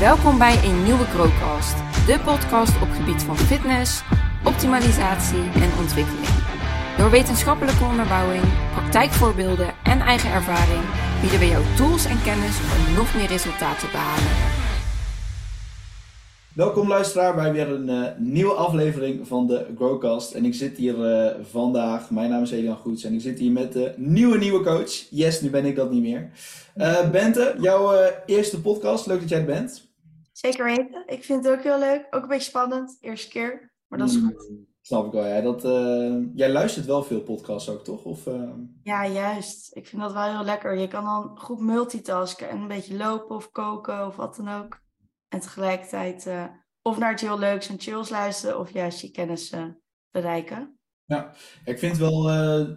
Welkom bij een nieuwe Growcast, de podcast op gebied van fitness, optimalisatie en ontwikkeling. Door wetenschappelijke onderbouwing, praktijkvoorbeelden en eigen ervaring bieden we jou tools en kennis om nog meer resultaten te behalen. Welkom luisteraar bij weer een uh, nieuwe aflevering van de Growcast. En ik zit hier uh, vandaag, mijn naam is Elian Goets en ik zit hier met de nieuwe nieuwe coach. Yes, nu ben ik dat niet meer. Uh, Bente, jouw eerste podcast, leuk dat jij er bent. Zeker weten, ik vind het ook heel leuk. Ook een beetje spannend, eerste keer, maar dat is Mm, goed. snap ik wel, ja. Dat, jij luistert wel veel podcasts ook, toch? Of, Ja, juist. Ik vind dat wel heel lekker. Je kan dan goed multitasken en een beetje lopen of koken of wat dan ook. En tegelijkertijd uh, of naar het heel leuks en chills luisteren of juist je kennis bereiken. Ja, ik vind wel, uh,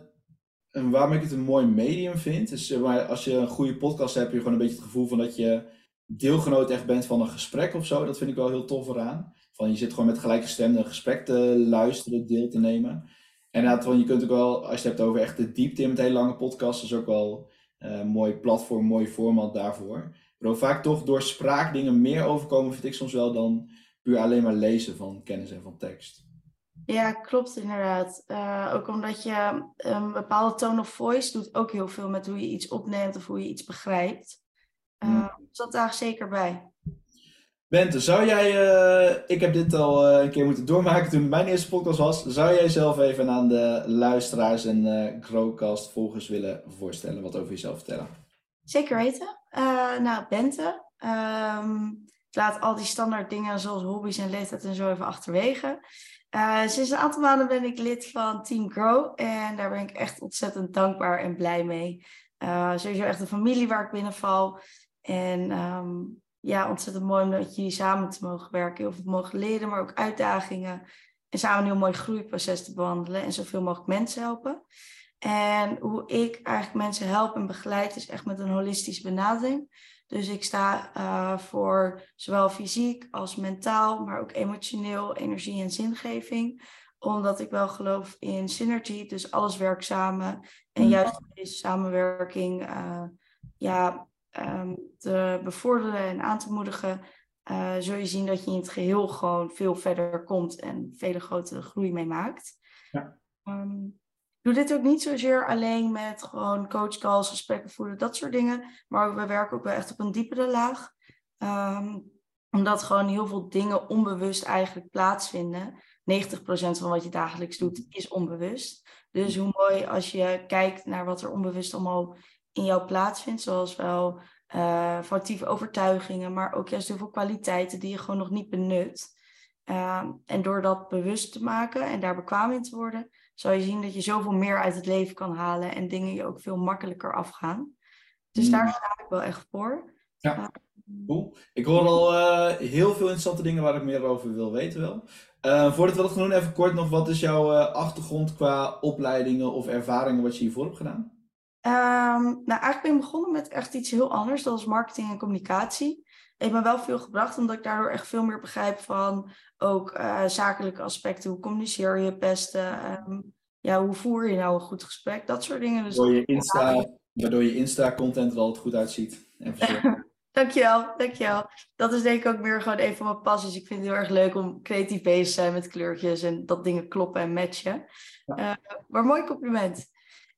waarom ik het een mooi medium vind, is maar als je een goede podcast hebt, heb je gewoon een beetje het gevoel van dat je deelgenoot echt bent van een gesprek of zo. Dat vind ik wel heel tof eraan. Van je zit gewoon met gelijke stem een gesprek te luisteren, deel te nemen. En inderdaad, je kunt ook wel, als je het hebt over echt de diepte in met hele lange podcasts, is ook wel een mooi platform, mooi format daarvoor. Maar vaak toch door spraak dingen meer overkomen, vind ik soms wel dan puur alleen maar lezen van kennis en van tekst. Ja, klopt inderdaad. Uh, ook omdat je een bepaalde tone of voice doet ook heel veel met hoe je iets opneemt of hoe je iets begrijpt. Uh, hmm. Dat daar zeker bij. Bente, zou jij, uh, ik heb dit al uh, een keer moeten doormaken toen mijn eerste podcast was. Zou jij zelf even aan de luisteraars en uh, Growcast volgers willen voorstellen, wat over jezelf vertellen? Zeker weten. Nou, Bente. Um, ik laat al die standaard dingen zoals hobby's en leeftijd en zo even achterwege. Sinds een aantal maanden ben ik lid van Team Grow. En daar ben ik echt ontzettend dankbaar en blij mee. Sowieso echt een familie waar ik binnenval. En um, ja, ontzettend mooi om met jullie samen te mogen werken. Heel veel mogen leren, maar ook uitdagingen. En samen een heel mooi groeiproces te behandelen. En zoveel mogelijk mensen helpen. En hoe ik eigenlijk mensen help en begeleid is echt met een holistische benadering. Dus ik sta uh, voor zowel fysiek als mentaal, maar ook emotioneel, energie en zingeving. Omdat ik wel geloof in synergy, dus alles werkt samen. En juist deze samenwerking uh, ja, um, te bevorderen en aan te moedigen, uh, zul je zien dat je in het geheel gewoon veel verder komt en vele grotere groei mee maakt. Ja. Um, ik doe dit ook niet zozeer alleen met gewoon coachcalls, gesprekken voeren, dat soort dingen. Maar we werken ook wel echt op een diepere laag. Um, omdat gewoon heel veel dingen onbewust eigenlijk plaatsvinden. 90% van wat je dagelijks doet is onbewust. Dus hoe mooi als je kijkt naar wat er onbewust allemaal in jou plaatsvindt. Zoals wel uh, foutieve overtuigingen, maar ook juist heel veel kwaliteiten die je gewoon nog niet benut. Um, en door dat bewust te maken en daar bekwaam in te worden, zal je zien dat je zoveel meer uit het leven kan halen en dingen je ook veel makkelijker afgaan. Dus mm. daar sta ik wel echt voor. Ja, cool. Ik hoor al uh, heel veel interessante dingen waar ik meer over wil weten wel. Uh, voordat we dat gaan doen, even kort nog, wat is jouw achtergrond qua opleidingen of ervaringen wat je hiervoor hebt gedaan? Um, nou, eigenlijk ben ik begonnen met echt iets heel anders, dat was marketing en communicatie. Ik ben wel veel gebracht, omdat ik daardoor echt veel meer begrijp van ook uh, zakelijke aspecten. Hoe communiceer je het beste? Um, ja, hoe voer je nou een goed gesprek? Dat soort dingen. Dus waardoor, je Insta, waardoor je Insta-content er altijd goed uitziet. En dankjewel, dankjewel. Dat is denk ik ook meer gewoon een van mijn passies. Ik vind het heel erg leuk om creatief bezig te zijn met kleurtjes en dat dingen kloppen en matchen. Ja. Uh, maar mooi compliment.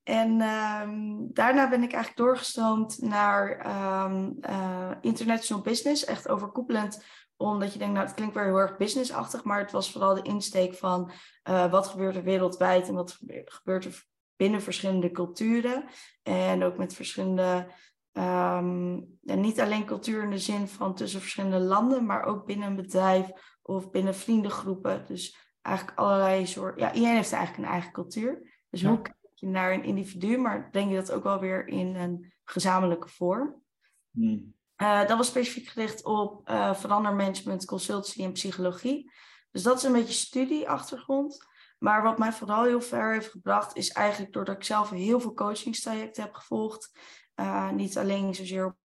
En um, daarna ben ik eigenlijk doorgestroomd naar um, uh, international business, echt overkoepelend omdat je denkt, nou, het klinkt weer heel erg businessachtig, maar het was vooral de insteek van uh, wat gebeurt er wereldwijd en wat gebeurt er binnen verschillende culturen. En ook met verschillende, um, en niet alleen cultuur in de zin van tussen verschillende landen, maar ook binnen een bedrijf of binnen vriendengroepen. Dus eigenlijk allerlei soorten, ja, iedereen heeft eigenlijk een eigen cultuur. Dus Ja. hoe kijk je naar een individu, maar breng je dat ook wel weer in een gezamenlijke vorm. Hmm. Uh, dat was specifiek gericht op uh, verandermanagement, consultancy en psychologie. Dus dat is een beetje studieachtergrond. Maar wat mij vooral heel ver heeft gebracht, is eigenlijk doordat ik zelf heel veel coachingstrajecten heb gevolgd. Uh, niet alleen zozeer op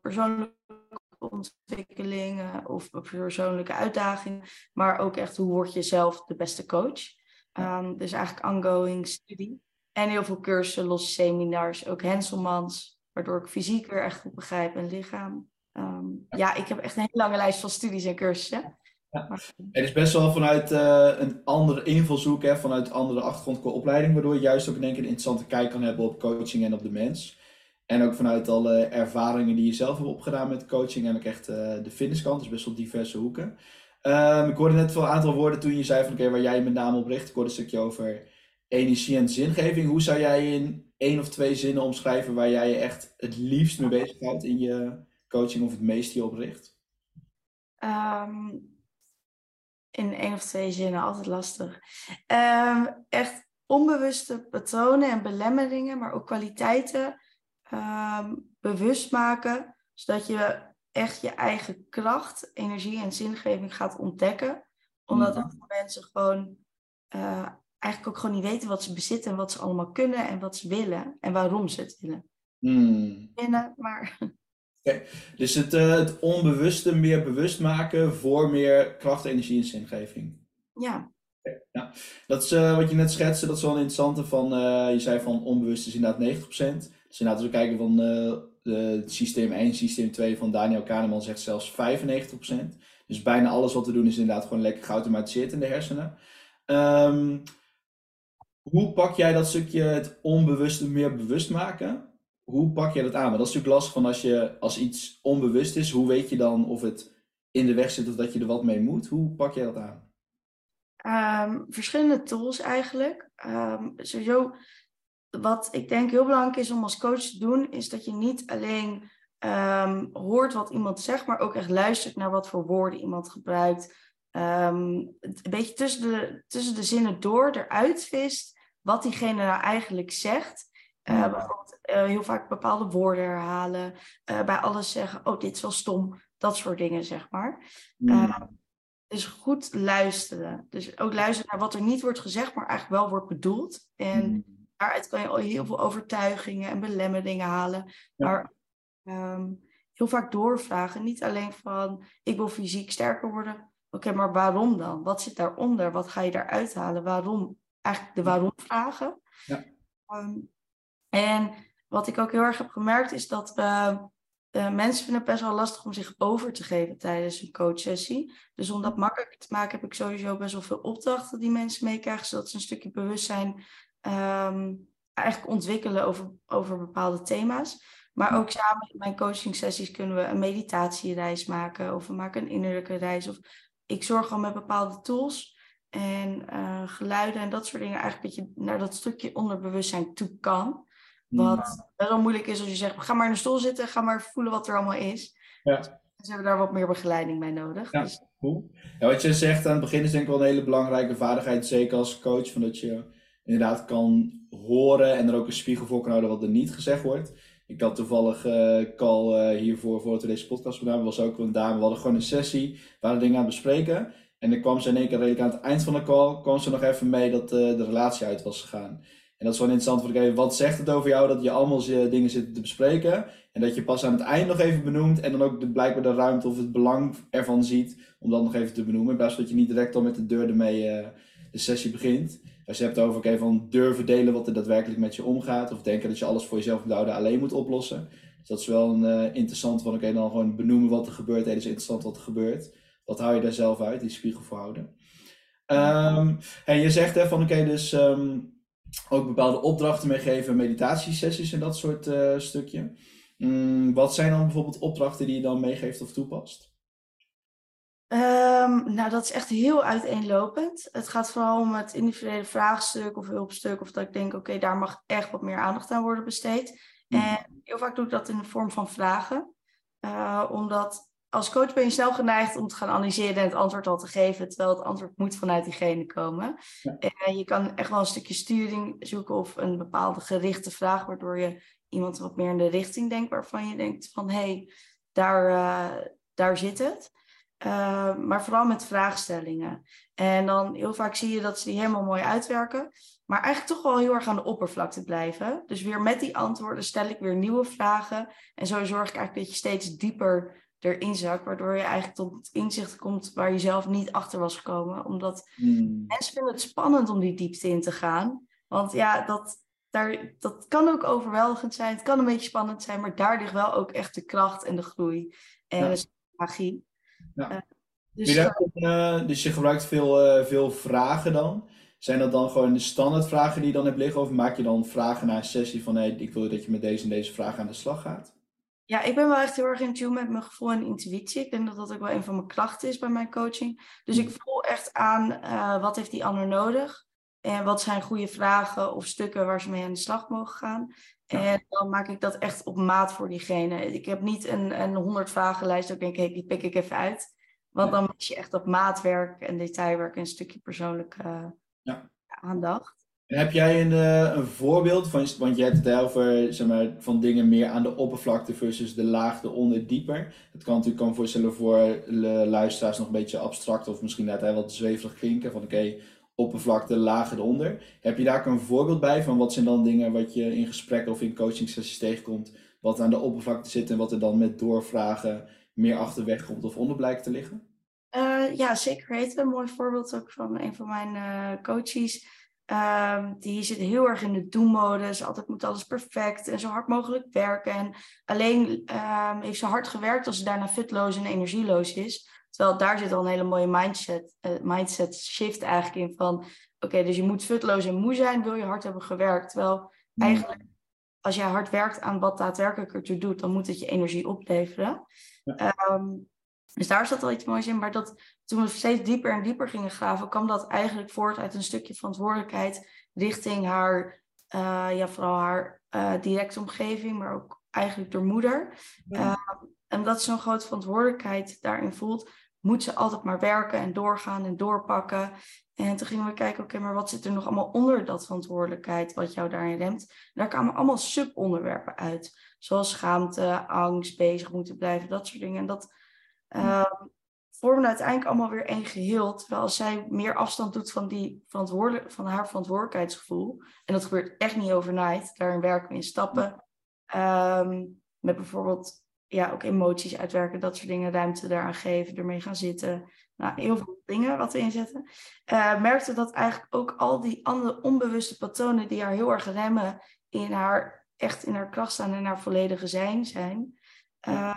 persoonlijke ontwikkeling of persoonlijke uitdagingen, maar ook echt hoe word je zelf de beste coach. Um, dus eigenlijk ongoing studie. En heel veel cursussen, losse seminars, ook Henselmans, waardoor ik fysiek weer echt goed begrijp en lichaam. ehm, ja, ik heb echt een hele lange lijst van studies en cursussen. Ja. Het is best wel vanuit uh, een andere invalshoek, hè, vanuit andere achtergrond qua opleiding, waardoor je juist ook denk ik een interessante kijk kan hebben op coaching en op de mens. En ook vanuit alle ervaringen die je zelf hebt opgedaan met coaching en ook echt uh, de fitnesskant, dus best wel diverse hoeken. Um, ik hoorde net wel een aantal woorden toen je zei van oké, waar jij je met name op richt. Ik hoorde een stukje over energie en zingeving. Hoe zou jij in één of twee zinnen omschrijven waar jij je echt het liefst mee bezighoudt in je coaching of het meest je op richt? Um, in één of twee zinnen, altijd lastig. Um, echt onbewuste patronen en belemmeringen, maar ook kwaliteiten bewust maken, zodat je echt je eigen kracht, energie en zingeving gaat ontdekken. Omdat mm mensen gewoon uh, eigenlijk ook gewoon niet weten wat ze bezitten en wat ze allemaal kunnen en wat ze willen en waarom ze het willen. Mm. Binnen, maar. Okay. Dus het, uh, het onbewuste meer bewust maken voor meer kracht, energie en zingeving. Ja. Okay. ja. Dat is uh, wat je net schetste, dat is wel een interessante van, je zei van onbewust is inderdaad 90%. Dus inderdaad, als we kijken van systeem 1, systeem 2 van Daniel Kahneman zegt zelfs 95%. Dus bijna alles wat we doen is inderdaad gewoon lekker geautomatiseerd in de hersenen. Um, hoe pak jij dat stukje het onbewuste meer bewust maken? Hoe pak jij dat aan? Want dat is natuurlijk lastig van als, je, als iets onbewust is, hoe weet je dan of het in de weg zit of dat je er wat mee moet? Hoe pak jij dat aan? Um, verschillende tools eigenlijk. Um, sowieso wat ik denk heel belangrijk is om als coach te doen, is dat je niet alleen um, hoort wat iemand zegt, maar ook echt luistert naar wat voor woorden iemand gebruikt. Um, een beetje tussen de, tussen de zinnen door eruit vist wat diegene nou eigenlijk zegt. Uh, bijvoorbeeld uh, heel vaak bepaalde woorden herhalen, uh, bij alles zeggen, oh dit is wel stom, dat soort dingen zeg maar. Mm. dus goed luisteren. Dus ook luisteren naar wat er niet wordt gezegd, maar eigenlijk wel wordt bedoeld. En mm daaruit kan je al heel veel overtuigingen en belemmeringen halen. Maar um, heel vaak doorvragen. Niet alleen van ik wil fysiek sterker worden. Oké, maar waarom dan? Wat zit daaronder? Wat ga je daaruit halen? Waarom? Eigenlijk de waarom vragen. Ja. Um, en wat ik ook heel erg heb gemerkt is dat uh, uh, mensen vinden het best wel lastig om zich over te geven tijdens een coachsessie. Dus om dat makkelijker te maken heb ik sowieso best wel veel opdrachten die mensen meekrijgen, zodat ze een stukje bewustzijn um, eigenlijk ontwikkelen over, over bepaalde thema's. Maar ook samen in mijn coaching sessies kunnen we een meditatiereis maken of we maken een innerlijke reis. Of ik zorg al met bepaalde tools en uh, geluiden en dat soort dingen eigenlijk dat je naar dat stukje onderbewustzijn toe kan. Wat best wel moeilijk is als je zegt, ga maar in de stoel zitten, ga maar voelen wat er allemaal is. Ja. Dus hebben we daar wat meer begeleiding bij nodig. Ja, dus... cool. ja, wat je zegt aan het begin is denk ik wel een hele belangrijke vaardigheid, zeker als coach, van dat je inderdaad kan horen en er ook een spiegel voor kan houden wat er niet gezegd wordt. Ik had toevallig uh, call uh, hiervoor, we deze podcast gedaan was ook een dame. We hadden gewoon een sessie, we waren dingen aan het bespreken. En dan kwam ze in één keer redelijk aan het eind van de call, kwam ze nog even mee dat uh, de relatie uit was gegaan. En dat is wel interessant voor de wat zegt het over jou dat je allemaal dingen zit te bespreken. En dat je pas aan het eind nog even benoemt en dan ook de, blijkbaar de ruimte of het belang ervan ziet om dat nog even te benoemen. In plaats dat je niet direct al met de deur ermee de sessie begint. Als je hebt over okay, van durven delen wat er daadwerkelijk met je omgaat. Of denken dat je alles voor jezelf houden alleen moet oplossen. Dus dat is wel een uh, interessant van oké, dan gewoon benoemen wat er gebeurt. Hey, is interessant wat er gebeurt. Wat hou je daar zelf uit, die spiegel en je zegt hè, van oké, dus um, ook bepaalde opdrachten meegeven, meditatiesessies en dat soort uh, stukje. Um, wat zijn dan bijvoorbeeld opdrachten die je dan meegeeft of toepast? Um, nou, dat is echt heel uiteenlopend. Het gaat vooral om het individuele vraagstuk of hulpstuk. Of dat ik denk, oké, okay, daar mag echt wat meer aandacht aan worden besteed. Mm. En heel vaak doe ik dat in de vorm van vragen. Uh, omdat als coach ben je snel geneigd om te gaan analyseren en het antwoord al te geven. Terwijl het antwoord moet vanuit diegene komen. Ja. En je kan echt wel een stukje sturing zoeken of een bepaalde gerichte vraag. Waardoor je iemand wat meer in de richting denkt waarvan je denkt van, hé, hey, daar, uh, daar zit het. Uh, maar vooral met vraagstellingen. En dan heel vaak zie je dat ze die helemaal mooi uitwerken. Maar eigenlijk toch wel heel erg aan de oppervlakte blijven. Dus weer met die antwoorden stel ik weer nieuwe vragen. En zo zorg ik eigenlijk dat je steeds dieper erin zakt. Waardoor je eigenlijk tot het inzicht komt waar je zelf niet achter was gekomen. Omdat hmm. mensen vinden het spannend om die diepte in te gaan. Want ja, dat, daar, dat kan ook overweldigend zijn. Het kan een beetje spannend zijn. Maar daar ligt wel ook echt de kracht en de groei. En Ja. is magie. Ja. Eh, Dus, je, eh, dus je gebruikt veel, eh, veel vragen dan. Zijn dat dan gewoon de standaard vragen die je dan hebt liggen? Of maak je dan vragen na een sessie van hey, ik wil dat je met deze en deze vragen aan de slag gaat? Ja, ik ben wel echt heel erg in tune met mijn gevoel en intuïtie. Ik denk dat dat ook wel een van mijn krachten is bij mijn coaching. Dus ik voel echt aan wat heeft die ander nodig. En wat zijn goede vragen of stukken waar ze mee aan de slag mogen gaan. En dan maak ik dat echt op maat voor diegene. Ik heb niet een, een 100 vragenlijst. Dat ik denk, hey, die pik ik even uit. Want dan mis je echt op maatwerk en detailwerk en een stukje persoonlijke Ja. aandacht. En heb jij een, eh, een voorbeeld van, want je hebt het over zeg maar, van dingen meer aan de oppervlakte versus de laag eronder dieper. Het kan natuurlijk kan voorstellen voor luisteraars nog een beetje abstract of misschien laat hij wat zweverig klinken van oké, oppervlakte, laag eronder. Heb je daar ook een voorbeeld bij van wat zijn dan dingen wat je in gesprekken of in coaching sessies tegenkomt, wat aan de oppervlakte zit en wat er dan met doorvragen meer achterweg komt of onder blijkt te liggen? Eh, ja, zeker weten. Een mooi voorbeeld ook van een van mijn eh, coaches. Ehm, die zit heel erg in de do-modus. Altijd moet alles perfect en zo hard mogelijk werken. En alleen ehm, heeft ze hard gewerkt als ze daarna fitloos en energieloos is. Terwijl daar zit al een hele mooie mindset, eh, mindset shift eigenlijk in. Van oké, dus je moet futloos en moe zijn, wil je hard hebben gewerkt. Terwijl eigenlijk als jij hard werkt aan wat daadwerkelijk ertoe doet, dan moet het je energie opleveren. Ja. Ehm, dus daar zat wel iets moois in. Maar dat, toen we steeds dieper en dieper gingen graven, kwam dat eigenlijk voort uit een stukje verantwoordelijkheid richting haar, eh, ja, vooral haar eh, directe omgeving, maar ook eigenlijk door moeder. Ja. Ehm, omdat ze zo'n grote verantwoordelijkheid daarin voelt, moet ze altijd maar werken en doorgaan en doorpakken. En toen gingen we kijken, oké, maar wat zit er nog allemaal onder dat verantwoordelijkheid, wat jou daarin remt? Daar kwamen allemaal subonderwerpen uit. Zoals schaamte, angst, bezig moeten blijven, dat soort dingen. En dat ehm vormen uiteindelijk allemaal weer één geheel. Terwijl als zij meer afstand doet van, die verantwoordelijk, van haar verantwoordelijkheidsgevoel. En dat gebeurt echt niet overnight. Daarin werken we in stappen. Ehm, met bijvoorbeeld ja, ook emoties uitwerken, dat soort dingen. Ruimte daaraan geven, ermee gaan zitten. Nou, heel veel dingen wat we inzetten. Eh, merkte dat eigenlijk ook al die andere onbewuste patronen die haar heel erg remmen in haar, echt in haar kracht staan en haar volledige zijn zijn, eh,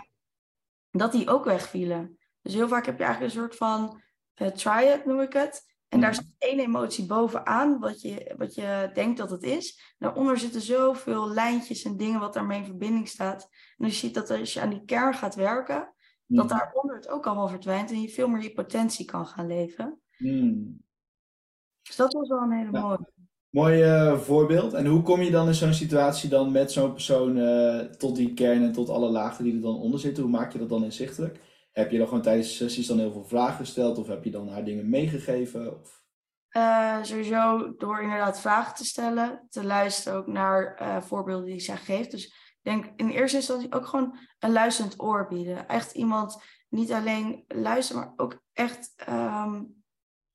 dat die ook wegvielen. Dus heel vaak heb je eigenlijk een soort van eh, triad, noem ik het. En daar Mhm. zit één emotie bovenaan, wat je, wat je denkt dat het is. Daaronder zitten zoveel lijntjes en dingen wat daarmee in verbinding staat. En als je ziet dat als je aan die kern gaat werken, dat daaronder het ook allemaal verdwijnt en je veel meer je potentie kan gaan leven. Hmm. Dus dat was wel een hele Ja. mooie. Mooi eh, voorbeeld. En hoe kom je dan in zo'n situatie dan met zo'n persoon eh, tot die kern en tot alle lagen die er dan onder zitten? Hoe maak je dat dan inzichtelijk? Heb je dan gewoon tijdens de sessies dan heel veel vragen gesteld of heb je dan haar dingen meegegeven? Of... Eh, sowieso door inderdaad vragen te stellen, te luisteren ook naar eh, voorbeelden die zij geeft. Dus ik denk in eerste instantie ook gewoon een luisterend oor bieden. Echt iemand niet alleen luisteren, maar ook echt ehm,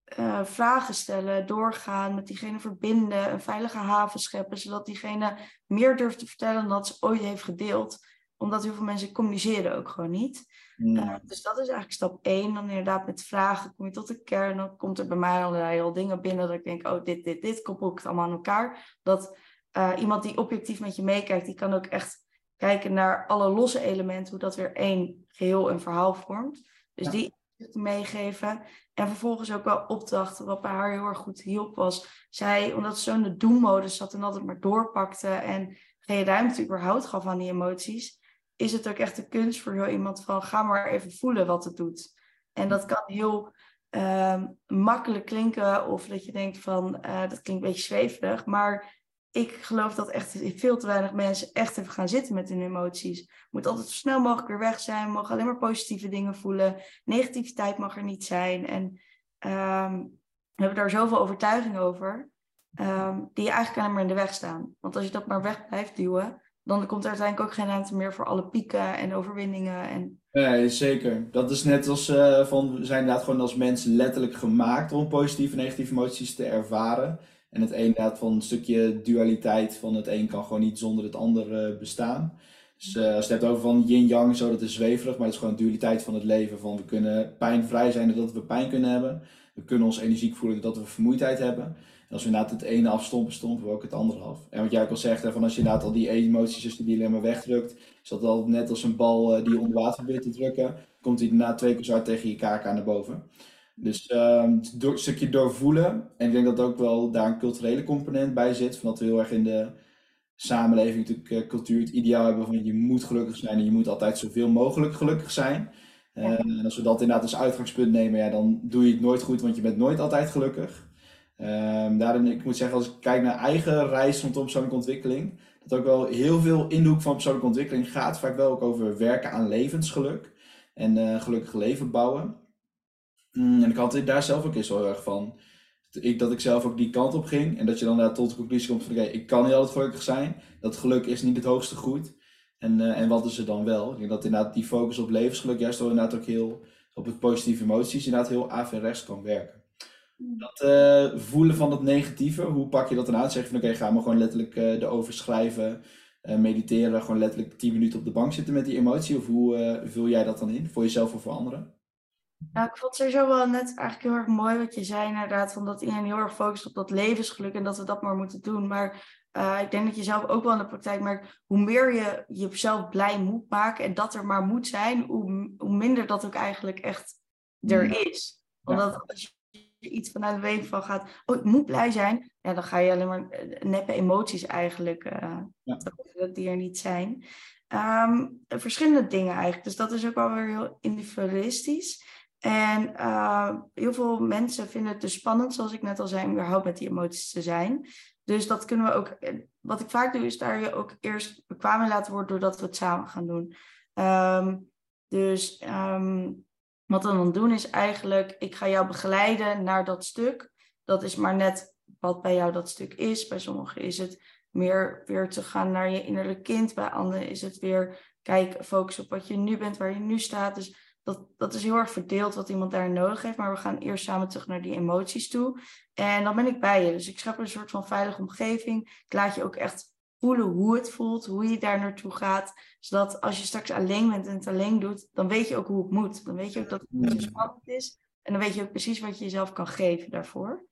eh, vragen stellen, doorgaan, met diegene verbinden, een veilige haven scheppen, zodat diegene meer durft te vertellen dan dat ze ooit heeft gedeeld. Omdat heel veel mensen communiceren ook gewoon niet. Hmm. Uh, dus dat is eigenlijk stap één. Dan inderdaad met vragen kom je tot de kern. Dan komt er bij mij allerlei al dingen binnen dat ik denk, oh, dit, dit, dit, koppel ik het allemaal aan elkaar. Dat uh, iemand die objectief met je meekijkt, die kan ook echt kijken naar alle losse elementen, hoe dat weer één geheel en verhaal vormt. Dus Ja. die meegeven. En vervolgens ook wel opdrachten, wat bij haar heel erg goed hielp was. Zij, omdat ze zo in de doen-modus zat en altijd maar doorpakte en geen ruimte überhaupt gaf aan die emoties, is het ook echt de kunst voor zo iemand van ga maar even voelen wat het doet. En dat kan heel ehm, makkelijk klinken of dat je denkt van eh, dat klinkt een beetje zweverig, maar ik geloof dat echt veel te weinig mensen echt even gaan zitten met hun emoties. Moet altijd zo snel mogelijk weer weg zijn. Mogen alleen maar positieve dingen voelen. Negativiteit mag er niet zijn. En ehm, we hebben daar zoveel overtuiging over. ehm, die eigenlijk alleen maar in de weg staan. Want als je dat maar weg blijft duwen, dan komt er uiteindelijk ook geen ruimte meer voor alle pieken en overwinningen. En Nee, zeker. Dat is net als eh, van, we zijn inderdaad gewoon als mensen letterlijk gemaakt om positieve en negatieve emoties te ervaren. En het een inderdaad van een stukje dualiteit van het een kan gewoon niet zonder het ander eh, bestaan. Dus eh, als je het hebt over van yin-yang, zo, dat is zweverig, maar het is gewoon dualiteit van het leven. Van we kunnen pijnvrij zijn doordat we pijn kunnen hebben. We kunnen ons energiek voelen doordat we vermoeidheid hebben. Als we inderdaad het ene afstompen, stompen we ook het andere af. En wat jij ook al zegt, van als je inderdaad al die emoties, je die alleen maar wegdrukt, is dat al net als een bal uh, die je onder water probeert te drukken, komt hij daarna twee keer zo hard tegen je kaak aan naar boven. Dus um, een stukje doorvoelen. En ik denk dat ook wel daar een culturele component bij zit. Van dat we heel erg in de samenleving natuurlijk uh, cultuur het ideaal hebben van je moet gelukkig zijn en je moet altijd zoveel mogelijk gelukkig zijn. Uh, en als we dat inderdaad als uitgangspunt nemen, ja, dan doe je het nooit goed, want je bent nooit altijd gelukkig. Um, daarin, ik moet zeggen, als ik kijk naar eigen reis rondom persoonlijke ontwikkeling, dat ook wel heel veel in de hoek van persoonlijke ontwikkeling gaat vaak wel ook over werken aan levensgeluk en uh, gelukkig leven bouwen. Mm, en ik had daar zelf ook eens heel erg van. Ik, dat ik zelf ook die kant op ging. En dat je dan daar tot de conclusie komt van oké, ik kan niet altijd gelukkig zijn. Dat geluk is niet het hoogste goed. En, uh, en wat is er dan wel? Ik denk dat inderdaad die focus op levensgeluk juist wel inderdaad ook heel op het positieve emoties inderdaad heel averechts kan werken. Dat uh, voelen van het negatieve, hoe pak je dat dan aan? Zeg je van oké, okay, ga maar gewoon letterlijk uh, erover schrijven, mediteren, gewoon letterlijk 10 minuten op de bank zitten met die emotie? Of hoe vul jij dat dan in, voor jezelf of voor anderen? Nou, ik vond het sowieso wel net eigenlijk heel erg mooi wat je zei, inderdaad, van dat iedereen heel erg focust op dat levensgeluk en dat we dat maar moeten doen. Maar uh, ik denk dat je zelf ook wel in de praktijk merkt, hoe meer je jezelf blij moet maken en dat er maar moet zijn, hoe, hoe minder dat ook eigenlijk echt er is. Omdat als je iets vanuit de week van gaat, oh, ik moet blij zijn, ja, dan ga je alleen maar neppe emoties eigenlijk, uh, ja. die er niet zijn. Um, verschillende dingen eigenlijk. Dus dat is ook wel weer heel individualistisch. En uh, heel veel mensen vinden het dus spannend, zoals ik net al zei, om überhaupt met die emoties te zijn. Dus dat kunnen we ook. Wat ik vaak doe, is daar je ook eerst bekwaam in laten worden doordat we het samen gaan doen. Um, dus um, wat we dan doen is eigenlijk, ik ga jou begeleiden naar dat stuk. Dat is maar net wat bij jou dat stuk is. Bij sommigen is het meer weer te gaan naar je innerlijk kind. Bij anderen is het weer kijk, focus op wat je nu bent, waar je nu staat. Dus dat, dat is heel erg verdeeld wat iemand daar nodig heeft. Maar we gaan eerst samen terug naar die emoties toe. En dan ben ik bij je. Dus ik schep een soort van veilige omgeving. Ik laat je ook echt voelen hoe het voelt, hoe je daar naartoe gaat. Zodat als je straks alleen bent en het alleen doet, dan weet je ook hoe het moet. Dan weet je ook dat het niet zo spannend is. En dan weet je ook precies wat je jezelf kan geven daarvoor.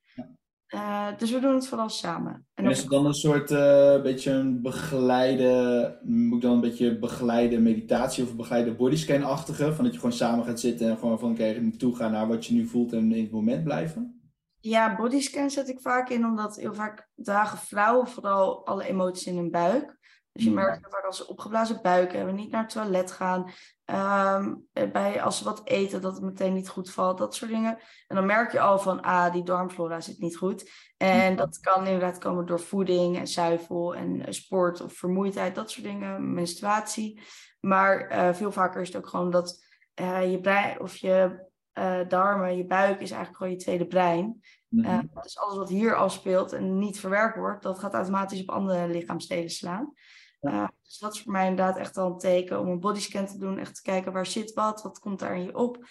Uh, dus we doen het vooral samen. En, is het dan een soort uh, beetje een begeleide, moet ik dan een beetje begeleide meditatie of begeleide bodyscan-achtige? Van dat je gewoon samen gaat zitten en gewoon van oké, naartoe gaan naar wat je nu voelt en in het moment blijven? Ja, bodyscan zet ik vaak in, omdat heel vaak dragen vrouwen vooral alle emoties in hun buik. Dus je merkt vaak als ze opgeblazen buik hebben, niet naar het toilet gaan, um, bij, als ze wat eten, dat het meteen niet goed valt, dat soort dingen. En dan merk je al van, ah, die darmflora zit niet goed. En dat kan inderdaad komen door voeding en zuivel en sport of vermoeidheid, dat soort dingen, menstruatie. Maar uh, veel vaker is het ook gewoon dat uh, je brein of je uh, darmen, je buik is eigenlijk gewoon je tweede brein. Mm -hmm. dus alles wat hier afspeelt en niet verwerkt wordt, dat gaat automatisch op andere lichaamsdelen slaan. Uh, dus dat is voor mij inderdaad echt al een teken om een bodyscan te doen. Echt te kijken waar zit wat, wat komt daar in je op.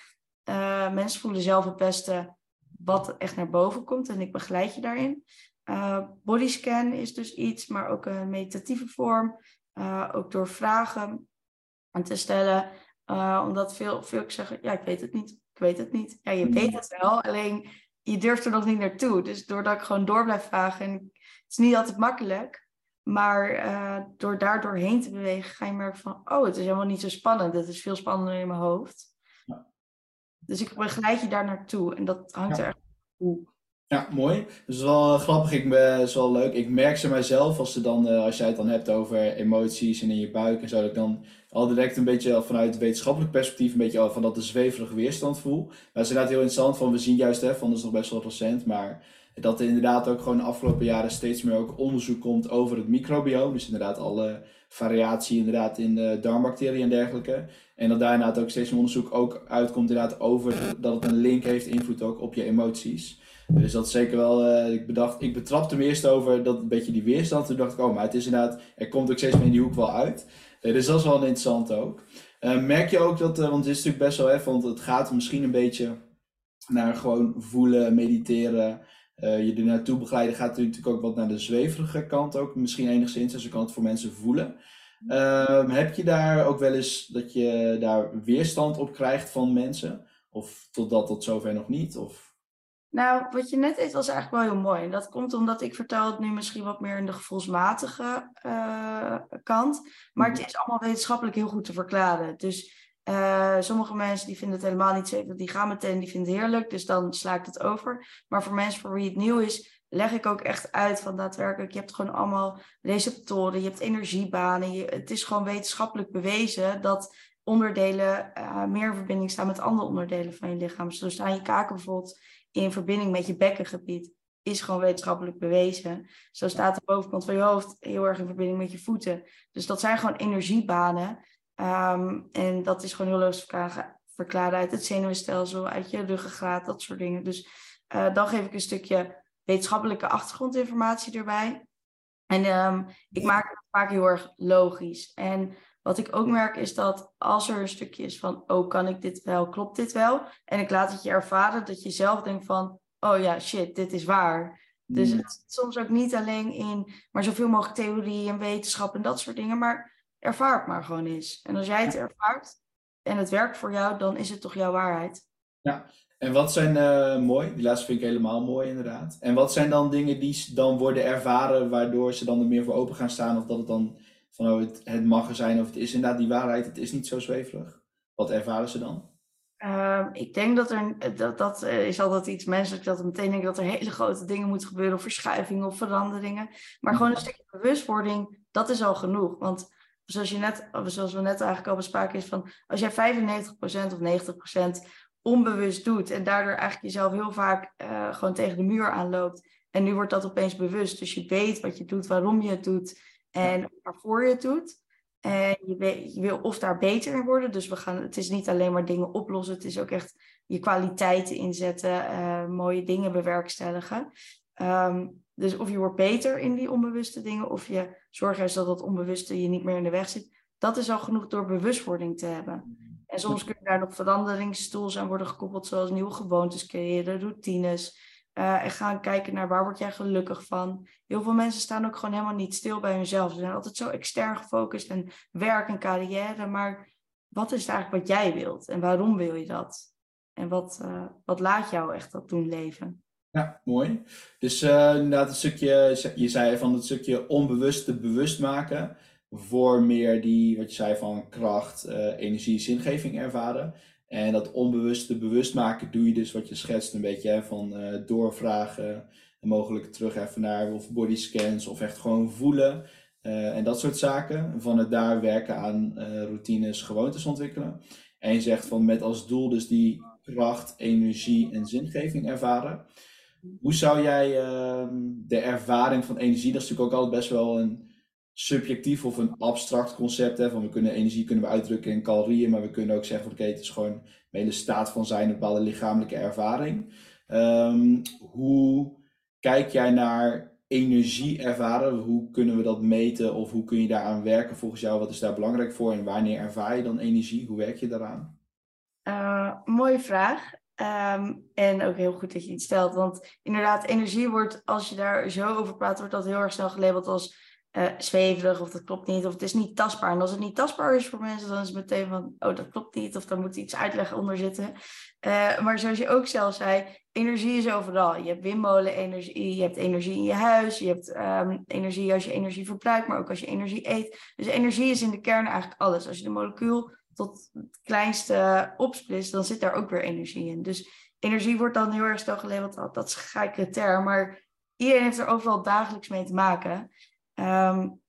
Mensen voelen zelf het beste wat echt naar boven komt en ik begeleid je daarin. Bodyscan is dus iets, maar ook een meditatieve vorm. ook door vragen te stellen. omdat veel, veel zeggen, ja, ik weet het niet. Ik weet het niet. Ja, je weet het wel, alleen je durft er nog niet naartoe. Dus doordat ik gewoon door blijf vragen. En het is niet altijd makkelijk. Maar uh, door daar doorheen te bewegen, ga je merken van, oh, het is helemaal niet zo spannend. Het is veel spannender in mijn hoofd. Ja. Dus ik begeleid je daar naartoe en dat hangt ja. er echt toe. Ja, mooi. Dus is wel uh, grappig, ik ben, is wel leuk. Ik merk ze mijzelf als, ze dan, uh, als jij het dan hebt over emoties en in je buik en zo, dat ik dan al direct een beetje vanuit wetenschappelijk perspectief een beetje al van dat de zweverige weerstand voel. Maar het is inderdaad heel interessant, van we zien juist, hè, van dat is nog best wel recent, maar dat er inderdaad ook gewoon de afgelopen jaren steeds meer ook onderzoek komt over het microbiome. Dus inderdaad alle variatie inderdaad in de darmbacteriën en dergelijke. En dat daar inderdaad ook steeds meer onderzoek ook uitkomt inderdaad over dat het een link heeft, invloed ook op je emoties. Dus dat zeker wel, uh, ik bedacht, ik betrapte me eerst over dat een beetje die weerstand. Toen dacht ik, oh, maar het is inderdaad, er komt ook steeds meer in die hoek wel uit. Uh, dus dat is wel interessant ook. Uh, merk je ook dat, want het is natuurlijk best wel, hè, want het gaat misschien een beetje naar gewoon voelen, mediteren, je er naartoe begeleiden gaat natuurlijk ook wat naar de zweverige kant ook, misschien enigszins, dus je kan het voor mensen voelen. Uh, heb je daar ook wel eens dat je daar weerstand op krijgt van mensen? Of totdat tot zover nog niet? Of? Nou, wat je net deed was eigenlijk wel heel mooi. En dat komt omdat ik vertel het nu misschien wat meer in de gevoelsmatige uh, kant. Maar het is allemaal wetenschappelijk heel goed te verklaren. Dus uh, sommige mensen die vinden het helemaal niet zo, die gaan meteen, die vinden het heerlijk. Dus dan sla ik het over. Maar voor mensen voor wie het nieuw is, leg ik ook echt uit van daadwerkelijk, je hebt gewoon allemaal receptoren, je hebt energiebanen. Je, het is gewoon wetenschappelijk bewezen dat onderdelen uh, meer in verbinding staan met andere onderdelen van je lichaam. Zo staan je kaken bijvoorbeeld in verbinding met je bekkengebied. Is gewoon wetenschappelijk bewezen. Zo staat de bovenkant van je hoofd heel erg in verbinding met je voeten. Dus dat zijn gewoon energiebanen. Um, en dat is gewoon heel logisch verklaren uit het zenuwstelsel, uit je ruggengraat, dat soort dingen. Dus uh, dan geef ik een stukje wetenschappelijke achtergrondinformatie erbij. En um, ik maak het vaak heel erg logisch. En wat ik ook merk is dat als er een stukje is van, oh, kan ik dit wel, klopt dit wel? En ik laat het je ervaren dat je zelf denkt van, oh ja, shit, dit is waar. Dus het zit soms ook niet alleen in, maar zoveel mogelijk theorie en wetenschap en dat soort dingen, maar ervaar het maar gewoon eens. En als jij het ervaart en het werkt voor jou, dan is het toch jouw waarheid. Ja, en wat zijn uh, mooi, die laatste vind ik helemaal mooi inderdaad. En wat zijn dan dingen die dan worden ervaren waardoor ze dan er meer voor open gaan staan of dat het dan van oh, het, het mag er zijn of het is inderdaad die waarheid, het is niet zo zweverig. Wat ervaren ze dan? Uh, ik denk dat er, dat, dat eh, is altijd iets menselijk, dat we meteen denken dat er hele grote dingen moeten gebeuren, of verschuivingen of veranderingen. Maar gewoon een stukje bewustwording, dat is al genoeg. Want zoals, je net, zoals we net eigenlijk al bespraken, is van als jij 95% of 90% onbewust doet en daardoor eigenlijk jezelf heel vaak uh, gewoon tegen de muur aanloopt. En nu wordt dat opeens bewust. Dus je weet wat je doet, waarom je het doet en waarvoor je het doet. En je, weet, je, wil of daar beter in worden. Dus we gaan, het is niet alleen maar dingen oplossen. Het is ook echt je kwaliteiten inzetten, uh, mooie dingen bewerkstelligen. Um, dus of je wordt beter in die onbewuste dingen, of je zorgt juist dat dat onbewuste je niet meer in de weg zit. Dat is al genoeg door bewustwording te hebben. En soms kunnen daar nog veranderingstools aan worden gekoppeld, zoals nieuwe gewoontes creëren, routines. Uh, en gaan kijken naar waar word jij gelukkig van. Heel veel mensen staan ook gewoon helemaal niet stil bij hunzelf. Ze zijn altijd zo extern gefocust en werk en carrière. Maar wat is eigenlijk wat jij wilt? En waarom wil je dat? En wat, uh, wat laat jou echt dat doen leven? Ja, mooi. Dus uh, inderdaad, het stukje, je zei van het stukje onbewuste bewust maken. Voor meer die, wat je zei van kracht, energie, zingeving ervaren. En dat onbewuste bewust maken doe je dus wat je schetst een beetje hè, van uh, doorvragen en mogelijk terug even naar of bodyscans of echt gewoon voelen uh, en dat soort zaken. Van het daar werken aan uh, routines, gewoontes ontwikkelen. En je zegt van met als doel dus die kracht, energie en zingeving ervaren. Hoe zou jij ehm, de ervaring van energie, dat is natuurlijk ook altijd best wel een subjectief of een abstract concept. Hè, van we kunnen energie kunnen we uitdrukken in calorieën, maar we kunnen ook zeggen oké, het is gewoon een hele staat van zijn, een bepaalde lichamelijke ervaring. Um, hoe kijk jij naar energie ervaren? Hoe kunnen we dat meten of hoe kun je daaraan werken volgens jou? Wat is daar belangrijk voor en wanneer ervaar je dan energie? Hoe werk je daaraan? Uh, mooie vraag. Um, en ook heel goed dat je het stelt. Want inderdaad, energie wordt, als je daar zo over praat, wordt dat heel erg snel gelabeld als uh, zweverig of dat klopt niet of het is niet tastbaar. En als het niet tastbaar is voor mensen, dan is het meteen van, oh dat klopt niet of dan moet iets uitleggen onder zitten. Uh, maar zoals je ook zelf zei, energie is overal. Je hebt windmolen-energie, je hebt energie in je huis, je hebt um, energie als je energie verbruikt, maar ook als je energie eet. Dus energie is in de kern eigenlijk alles. Als je de molecuul tot het kleinste opsplitst, dan zit daar ook weer energie in. Dus energie wordt dan heel erg snel gelabeld, dat is een gekke term, maar iedereen heeft er overal dagelijks mee te maken. Um,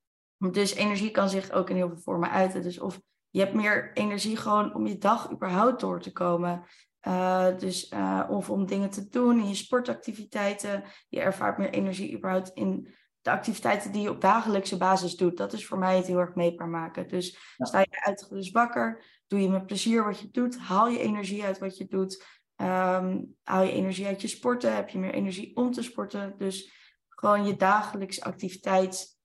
dus energie kan zich ook in heel veel vormen uiten. Dus of je hebt meer energie gewoon om je dag überhaupt door te komen. Uh, dus, uh, of om dingen te doen in je sportactiviteiten. Je ervaart meer energie überhaupt in de activiteiten die je op dagelijkse basis doet. Dat is voor mij het heel erg meetbaar maken. Dus sta je uitgerust wakker, doe je met plezier wat je doet, haal je energie uit wat je doet. Um, haal je energie uit je sporten, heb je meer energie om te sporten. Dus gewoon je dagelijkse activiteit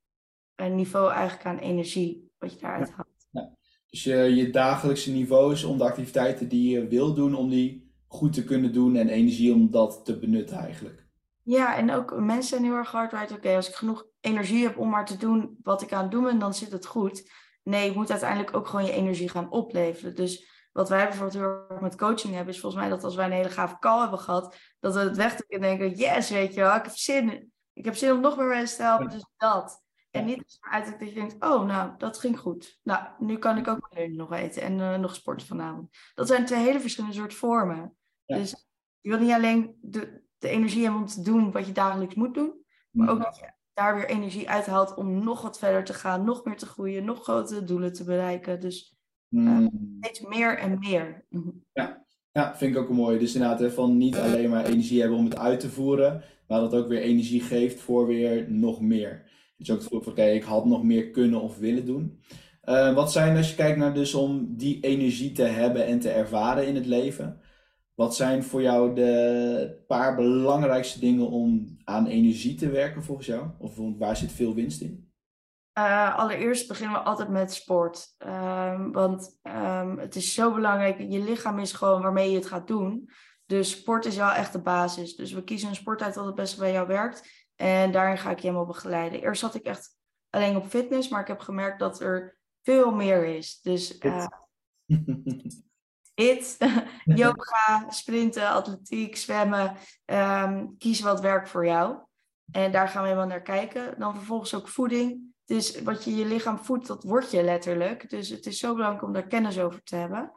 niveau eigenlijk aan energie wat je daaruit haalt. Ja. Dus je, je dagelijkse niveau is om de activiteiten die je wil doen, om die goed te kunnen doen en energie om dat te benutten eigenlijk. Ja, en ook mensen zijn heel erg hard oké, als ik genoeg energie heb om maar te doen wat ik aan het doen ben, dan zit het goed. Nee, je moet uiteindelijk ook gewoon je energie gaan opleveren. Dus wat wij bijvoorbeeld heel erg met coaching hebben, is volgens mij dat als wij een hele gave call hebben gehad, dat we het wegdrukken en denken, yes, weet je wel, ik heb zin. Ik heb zin om nog meer mensen te helpen, dus dat. En niet uit dat je denkt, oh, nou, dat ging goed. Nou, nu kan ik ook nog eten en uh, nog sporten vanavond. Dat zijn twee hele verschillende soorten vormen. Dus je wil niet alleen de, de energie hebben om te doen wat je dagelijks moet doen, maar ook dat je daar weer energie uithaalt om nog wat verder te gaan, nog meer te groeien, nog grotere doelen te bereiken. Dus uh, steeds meer en meer. Mhm. Ja. ja, vind ik ook een mooie. Dus inderdaad, hè, van niet alleen maar energie hebben om het uit te voeren, maar dat ook weer energie geeft voor weer nog meer. Dus ook het gevoel van, oké, ik had nog meer kunnen of willen doen. Uh, wat zijn, als je kijkt naar dus om die energie te hebben en te ervaren in het leven, wat zijn voor jou de paar belangrijkste dingen om aan energie te werken volgens jou? Of waar zit veel winst in? Uh, allereerst beginnen we altijd met sport. Um, want um, het is zo belangrijk. Je lichaam is gewoon waarmee je het gaat doen. Dus sport is wel echt de basis. Dus we kiezen een sport uit wat het beste bij jou werkt. En daarin ga ik je helemaal begeleiden. Eerst zat ik echt alleen op fitness, maar ik heb gemerkt dat er veel meer is. Dus uh, hit, yoga, sprinten, atletiek, zwemmen. Um, kies wat werkt voor jou. En daar gaan we helemaal naar kijken. Dan vervolgens ook voeding. Dus wat je je lichaam voedt, dat word je letterlijk. Dus het is zo belangrijk om daar kennis over te hebben.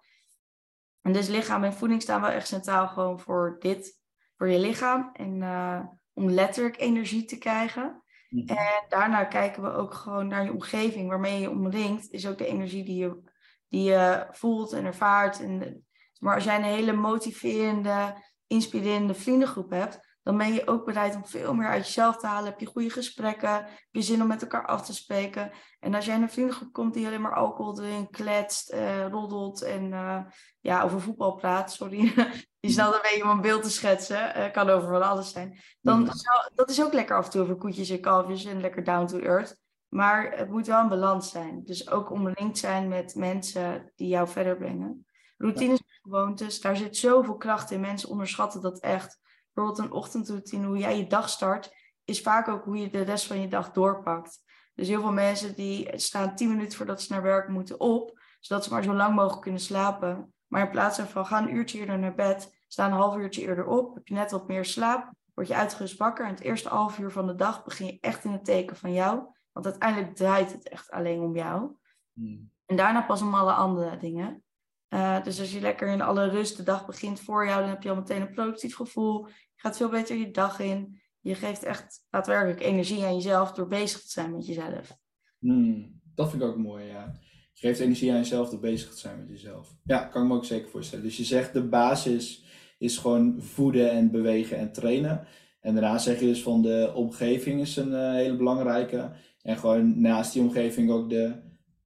En dus lichaam en voeding staan wel echt centraal gewoon voor dit, voor je lichaam. En uh, om letterlijk energie te krijgen. Mhm. En daarna kijken we ook gewoon naar je omgeving, waarmee je omringt, is ook de energie die je, die je voelt en ervaart. En, maar als jij een hele motiverende, inspirerende vriendengroep hebt, dan ben je ook bereid om veel meer uit jezelf te halen. Heb je goede gesprekken, heb je zin om met elkaar af te spreken. En als jij in een vriendengroep komt die alleen maar alcohol drinkt, kletst, uh, roddelt en uh, ja, over voetbal praat, sorry, die snel een beetje om een beeld te schetsen, uh, kan over van alles zijn. Dan mm. zou, dat is ook lekker af en toe over koetjes en kalfjes en lekker down to earth. Maar het moet wel een balans zijn. Dus ook omringd zijn met mensen die jou verder brengen. Routines en gewoontes, daar zit zoveel kracht in. Mensen onderschatten dat echt bijvoorbeeld een ochtendroutine, hoe jij je dag start, is vaak ook hoe je de rest van je dag doorpakt. Dus heel veel mensen die staan tien minuten voordat ze naar werk moeten op, zodat ze maar zo lang mogelijk kunnen slapen. Maar in plaats van ga een uurtje eerder naar bed, sta een half uurtje eerder op, heb je net wat meer slaap, word je uitgerust wakker. En het eerste half uur van de dag begin je echt in het teken van jou. Want uiteindelijk draait het echt alleen om jou. Hmm. En daarna pas om alle andere dingen. Uh, dus als je lekker in alle rust de dag begint voor jou, dan heb je al meteen een productief gevoel. Je gaat veel beter je dag in. Je geeft echt daadwerkelijk energie aan jezelf door bezig te zijn met jezelf. Hmm, dat vind ik ook mooi, ja. Je geeft energie aan jezelf door bezig te zijn met jezelf. Ja, kan ik me ook zeker voorstellen. Dus je zegt de basis is gewoon voeden en bewegen en trainen. En daarna zeg je dus van de omgeving is een uh, hele belangrijke. En gewoon naast die omgeving ook de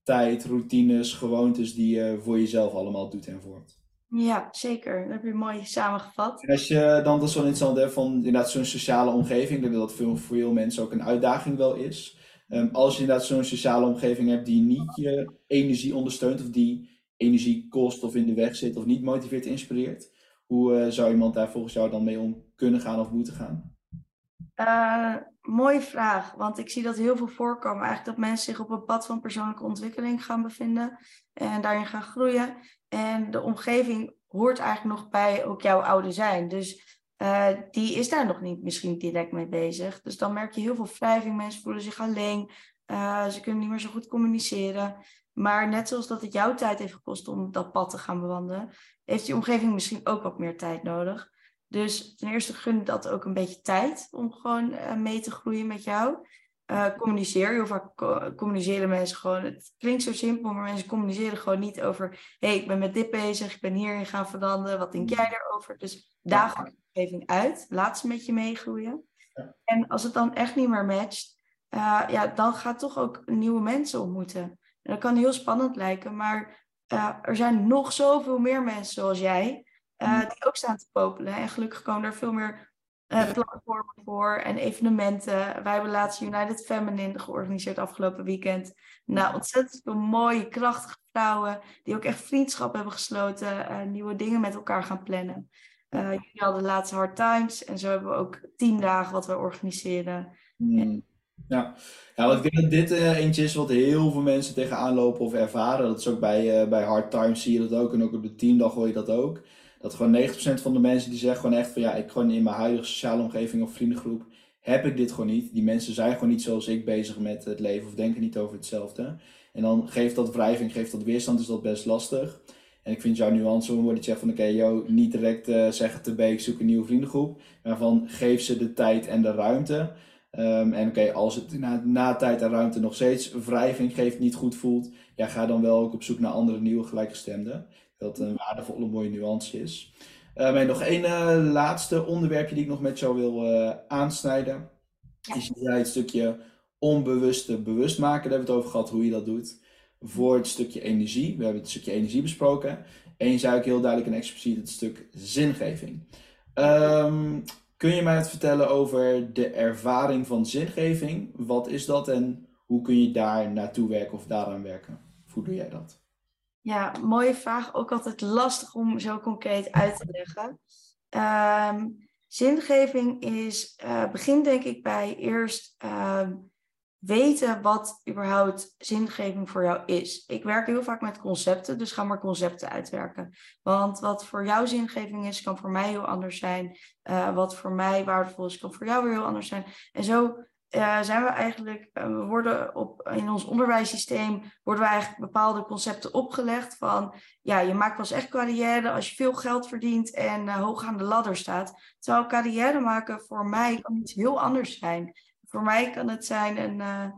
tijd, routines, gewoontes die je voor jezelf allemaal doet en vormt. Ja, zeker. Dat heb je mooi samengevat. En als je dan, dat is wel interessant hè, van inderdaad zo'n sociale omgeving, ik denk dat dat voor, voor veel mensen ook een uitdaging wel is. Um, als je inderdaad zo'n sociale omgeving hebt die niet je energie ondersteunt of die energie kost of in de weg zit of niet motiveert, inspireert, hoe uh, zou iemand daar volgens jou dan mee om kunnen gaan of moeten gaan? Uh, mooie vraag, want ik zie dat heel veel voorkomen. Eigenlijk dat mensen zich op een pad van persoonlijke ontwikkeling gaan bevinden en daarin gaan groeien. En de omgeving hoort eigenlijk nog bij ook jouw oude zijn. Dus uh, die is daar nog niet misschien direct mee bezig. Dus dan merk je heel veel wrijving. Mensen voelen zich alleen. Uh, ze kunnen niet meer zo goed communiceren. Maar net zoals dat het jouw tijd heeft gekost om dat pad te gaan bewandelen, heeft die omgeving misschien ook wat meer tijd nodig. Dus ten eerste gun dat ook een beetje tijd om gewoon uh, mee te groeien met jou. Uh, communiceer. Heel vaak communiceren mensen gewoon. Het klinkt zo simpel, maar mensen communiceren gewoon niet over. Hé, hey, ik ben met dit bezig, ik ben hierin gaan veranderen. Wat denk jij erover? Dus daag de omgeving uit. Laat ze met je meegroeien. Ja. En als het dan echt niet meer matcht, uh, ja, dan gaat toch ook nieuwe mensen ontmoeten. En dat kan heel spannend lijken, maar uh, er zijn nog zoveel meer mensen zoals jij. Uh, die ook staan te popelen. En gelukkig komen er veel meer uh, platformen voor en evenementen. Wij hebben laatst United Feminine georganiseerd afgelopen weekend. Nou, ontzettend veel mooie, krachtige vrouwen die ook echt vriendschap hebben gesloten, uh, nieuwe dingen met elkaar gaan plannen. Uh, jullie hadden laatste Hard Times en zo hebben we ook tien dagen wat we organiseren. Mm. Ja, ja want ik denk dat dit uh, eentje is wat heel veel mensen tegenaan lopen of ervaren. Dat is ook bij, uh, bij Hard Times zie je dat ook en ook op de teamdag hoor je dat ook. Dat gewoon 90% van de mensen die zeggen gewoon echt van ja, ik gewoon in mijn huidige sociale omgeving of vriendengroep heb ik dit gewoon niet. Die mensen zijn gewoon niet zoals ik bezig met het leven of denken niet over hetzelfde. En dan geeft dat wrijving, geeft dat weerstand, is dat best lastig. En ik vind jouw nuance dat je zegt van oké, okay, niet direct uh, zeggen te ik zoek een nieuwe vriendengroep. Maar van geef ze de tijd en de ruimte. Um, en oké, als het na, na tijd en ruimte nog steeds wrijving geeft, niet goed voelt, ja, ga dan wel ook op zoek naar andere nieuwe gelijkgestemden. Dat een waardevolle mooie nuance is. En nog één uh, laatste onderwerpje die ik nog met jou wil uh, aansnijden. Ja. Is jij het stukje onbewuste bewust maken. Daar hebben we het over gehad hoe je dat doet. Voor het stukje energie. We hebben het stukje energie besproken. En je zei ook heel duidelijk en expliciet het stuk zingeving. Um, kun je mij het vertellen over de ervaring van zingeving? Wat is dat en hoe kun je daar naartoe werken of daaraan werken? Hoe doe jij dat? Ja, mooie vraag. Ook altijd lastig om zo concreet uit te leggen. Um, zingeving is, uh, begint denk ik bij eerst uh, weten wat überhaupt zingeving voor jou is. Ik werk heel vaak met concepten, dus ga maar concepten uitwerken. Want wat voor jou zingeving is, kan voor mij heel anders zijn. Uh, wat voor mij waardevol is, kan voor jou weer heel anders zijn. En zo zijn we eigenlijk, uh, we worden op, in ons onderwijssysteem worden we eigenlijk bepaalde concepten opgelegd van, ja, je maakt pas echt carrière als je veel geld verdient en hoog aan de ladder staat. Terwijl carrière maken voor mij kan iets heel anders zijn. Voor mij kan het zijn een, uh,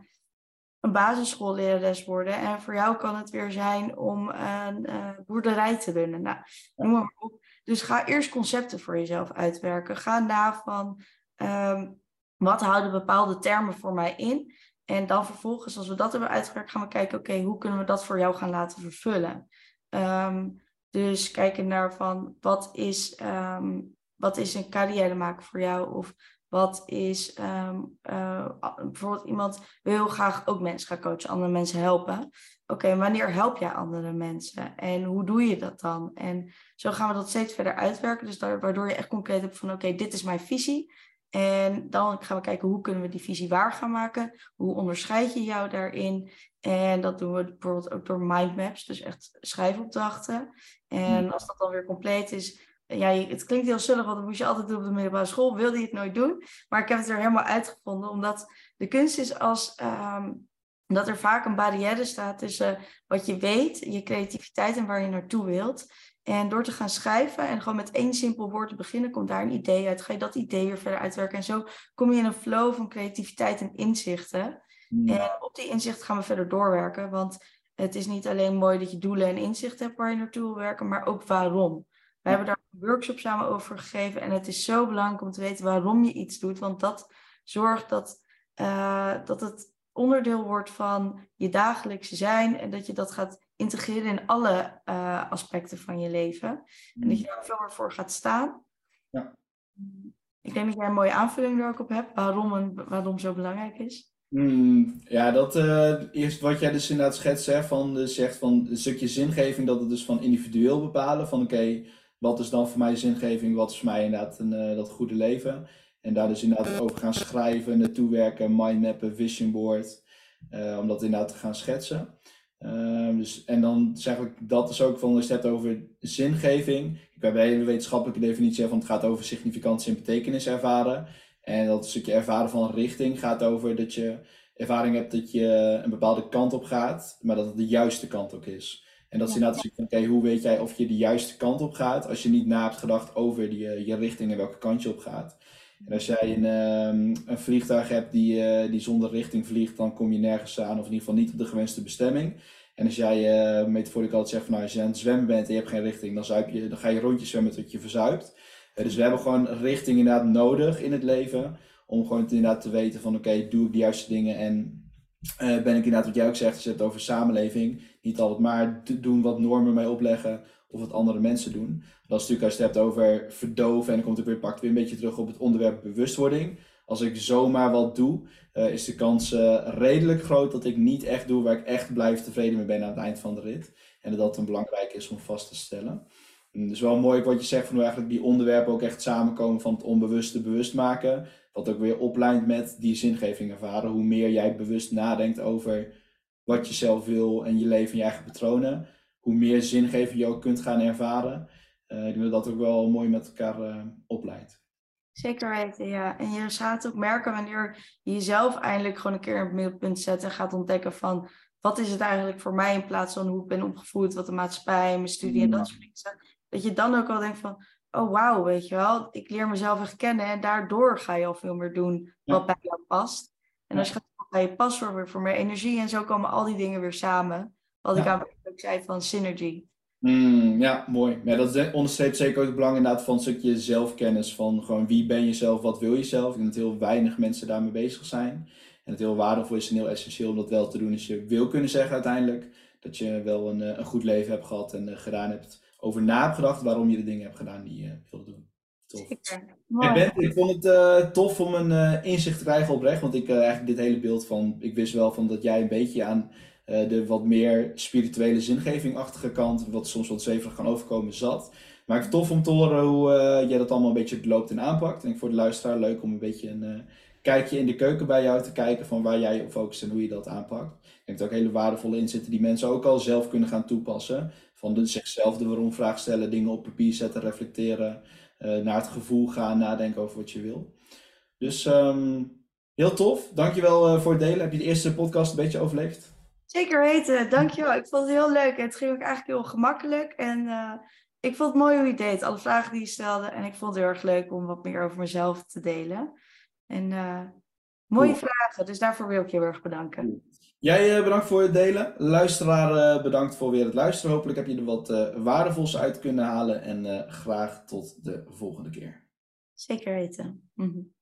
een worden. En voor jou kan het weer zijn om een boerderij te runnen. Nou, noem maar op. Dus ga eerst concepten voor jezelf uitwerken. Ga na van um, wat houden bepaalde termen voor mij in. En dan vervolgens, als we dat hebben uitgewerkt, gaan we kijken, oké, hoe kunnen we dat voor jou gaan laten vervullen? Um, dus kijken naar van, wat is, um, wat is een carrière maken voor jou? Of wat is um, uh, bijvoorbeeld iemand wil heel graag ook mensen gaan coachen, andere mensen helpen. Oké, wanneer help jij andere mensen? En hoe doe je dat dan? En zo gaan we dat steeds verder uitwerken. Dus waardoor je echt concreet hebt van oké, dit is mijn visie. En dan gaan we kijken hoe kunnen we die visie waar gaan maken. Hoe onderscheid je jou daarin? En dat doen we bijvoorbeeld ook door mindmaps, dus echt schrijfopdrachten. En hmm. als dat dan weer compleet is, ja, het klinkt heel zullig, want dat moest je altijd doen op de middelbare school. Wilde je het nooit doen. Maar ik heb het er helemaal uitgevonden, omdat de kunst is als... Um, dat er vaak een barrière staat tussen wat je weet, je creativiteit en waar je naartoe wilt. En door te gaan schrijven en gewoon met één simpel woord te beginnen, komt daar een idee uit. Ga je dat idee weer verder uitwerken. En zo kom je in een flow van creativiteit en inzichten. Hmm. En op die inzichten gaan we verder doorwerken. Want het is niet alleen mooi dat je doelen en inzichten hebt waar je naartoe wil werken, maar ook waarom. We hebben daar een workshop samen over gegeven. En het is zo belangrijk om te weten waarom je iets doet. Want dat zorgt dat, uh, dat het onderdeel wordt van je dagelijkse zijn. En dat je dat gaat integreren in alle uh, aspecten van je leven. En dat je daar veel meer voor gaat staan. Ja. Ik denk dat jij een mooie aanvulling er ook op hebt. Waarom, en, waarom zo belangrijk is. Hmm, ja, dat uh, eerst wat jij dus inderdaad schetst, hè, van, zegt van een stukje zingeving, dat het dus van individueel bepalen. Van oké, okay, wat is dan voor mij zingeving, wat is voor mij inderdaad een, uh, dat goede leven. En daar dus inderdaad over gaan schrijven, naartoe werken, mindmappen, vision board, uh, om dat inderdaad te gaan schetsen. Uh, dus, en dan zeg ik, dat is ook van, als je het hebt over zingeving. Ik heb een hele wetenschappelijke definitie van het gaat over significantie en betekenis ervaren. En dat stukje ervaren van richting gaat over dat je ervaring hebt dat je een bepaalde kant op gaat, maar dat het de juiste kant ook is. En dat is inderdaad dus oké, okay, hoe weet jij of je de juiste kant op gaat als je niet na hebt gedacht over die, eh, je richting en welke kant je op gaat. En als jij een, um, een vliegtuig hebt die, uh, die zonder richting vliegt, dan kom je nergens aan, of in ieder geval niet op de gewenste bestemming. En als jij uh, metaforisch altijd zegt van nou, als je aan het zwemmen bent en je hebt geen richting, dan, zuip je, dan ga je rondjes zwemmen tot je verzuipt. Uh, dus we hebben gewoon richting inderdaad nodig in het leven. Om gewoon inderdaad te weten van oké, doe ik de juiste dingen en ben ik inderdaad wat jij ook zegt, als over samenleving, niet altijd maar doen wat normen mee opleggen of wat andere mensen doen. Dat is natuurlijk als je het hebt over verdoven en dan komt het weer, pakt weer een beetje terug op het onderwerp bewustwording. Als ik zomaar wat doe, uh, is de kans uh, redelijk groot dat ik niet echt doe waar ik echt blijf tevreden mee ben aan het eind van de rit. En dat dat een belangrijk is om vast te stellen. Dus wel mooi wat je zegt van hoe eigenlijk die onderwerpen ook echt samenkomen van het onbewuste bewust maken. Wat ook weer oplijnt met die zingeving ervaren. Hoe meer jij bewust nadenkt over wat je zelf wil en je leven en je eigen patronen, hoe meer zingeving je ook kunt gaan ervaren. Uh, ik denk dat dat ook wel mooi met elkaar uh, opleidt. Zeker weten, ja. En je gaat ook merken wanneer je jezelf eindelijk gewoon een keer op het middelpunt zet en gaat ontdekken van wat is het eigenlijk voor mij in plaats van hoe ik ben opgevoed, wat de maatschappij, mijn studie en dat soort dingen. Dat je dan ook al denkt van, oh wauw, weet je wel, ik leer mezelf echt kennen en daardoor ga je al veel meer doen wat bij jou past. En als je gaat bij je past voor, voor meer energie en zo komen al die dingen weer samen. Wat ik aan ook zei van synergy. Mm, ja, mooi. Ja, dat onderstreept zeker ook het belang inderdaad van een stukje zelfkennis. Van gewoon wie ben je zelf, wat wil je zelf. Ik denk dat heel weinig mensen daarmee bezig zijn. En het heel waardevol is en heel essentieel om dat wel te doen. Als je wil kunnen zeggen uiteindelijk dat je wel een, eh, een goed leven hebt gehad en uh, gedaan hebt. Over na hebt gedacht waarom je de dingen hebt gedaan die je wilde doen. Tof. ben, ik vond het uh, tof om een inzicht te krijgen oprecht. Want ik eigenlijk dit hele beeld van, ik wist wel van dat jij een beetje aan de wat meer spirituele zingevingachtige kant, wat soms wat zweverig kan overkomen, zat. Maar ik vind het tof om te horen hoe jij dat allemaal een beetje loopt en aanpakt. En voor de luisteraar leuk om een beetje een kijkje in de keuken bij jou te kijken van waar jij op focust en hoe je dat aanpakt. Ik denk dat ook hele waardevolle inzitten die mensen ook al zelf kunnen gaan toepassen. Van de, zichzelf de waarom vraag stellen, dingen op papier zetten, reflecteren, uh, naar het gevoel gaan, nadenken over wat je wil. Dus um, heel tof. Dankjewel uh, voor het delen. Heb je de eerste podcast een beetje overleefd? Zeker weten. Dankjewel. Ik vond het heel leuk. Het ging ook eigenlijk heel gemakkelijk. En uh, ik vond het mooi hoe je deed. Alle vragen die je stelde. En ik vond het heel erg leuk om wat meer over mezelf te delen. En uh, mooie vragen, dus daarvoor wil ik je heel erg bedanken. Jij uh, bedankt voor het delen. Luisteraar, bedankt voor weer het luisteren. Hopelijk heb je er wat waardevols uit kunnen halen. En graag tot de volgende keer. Zeker weten. Mm -hmm.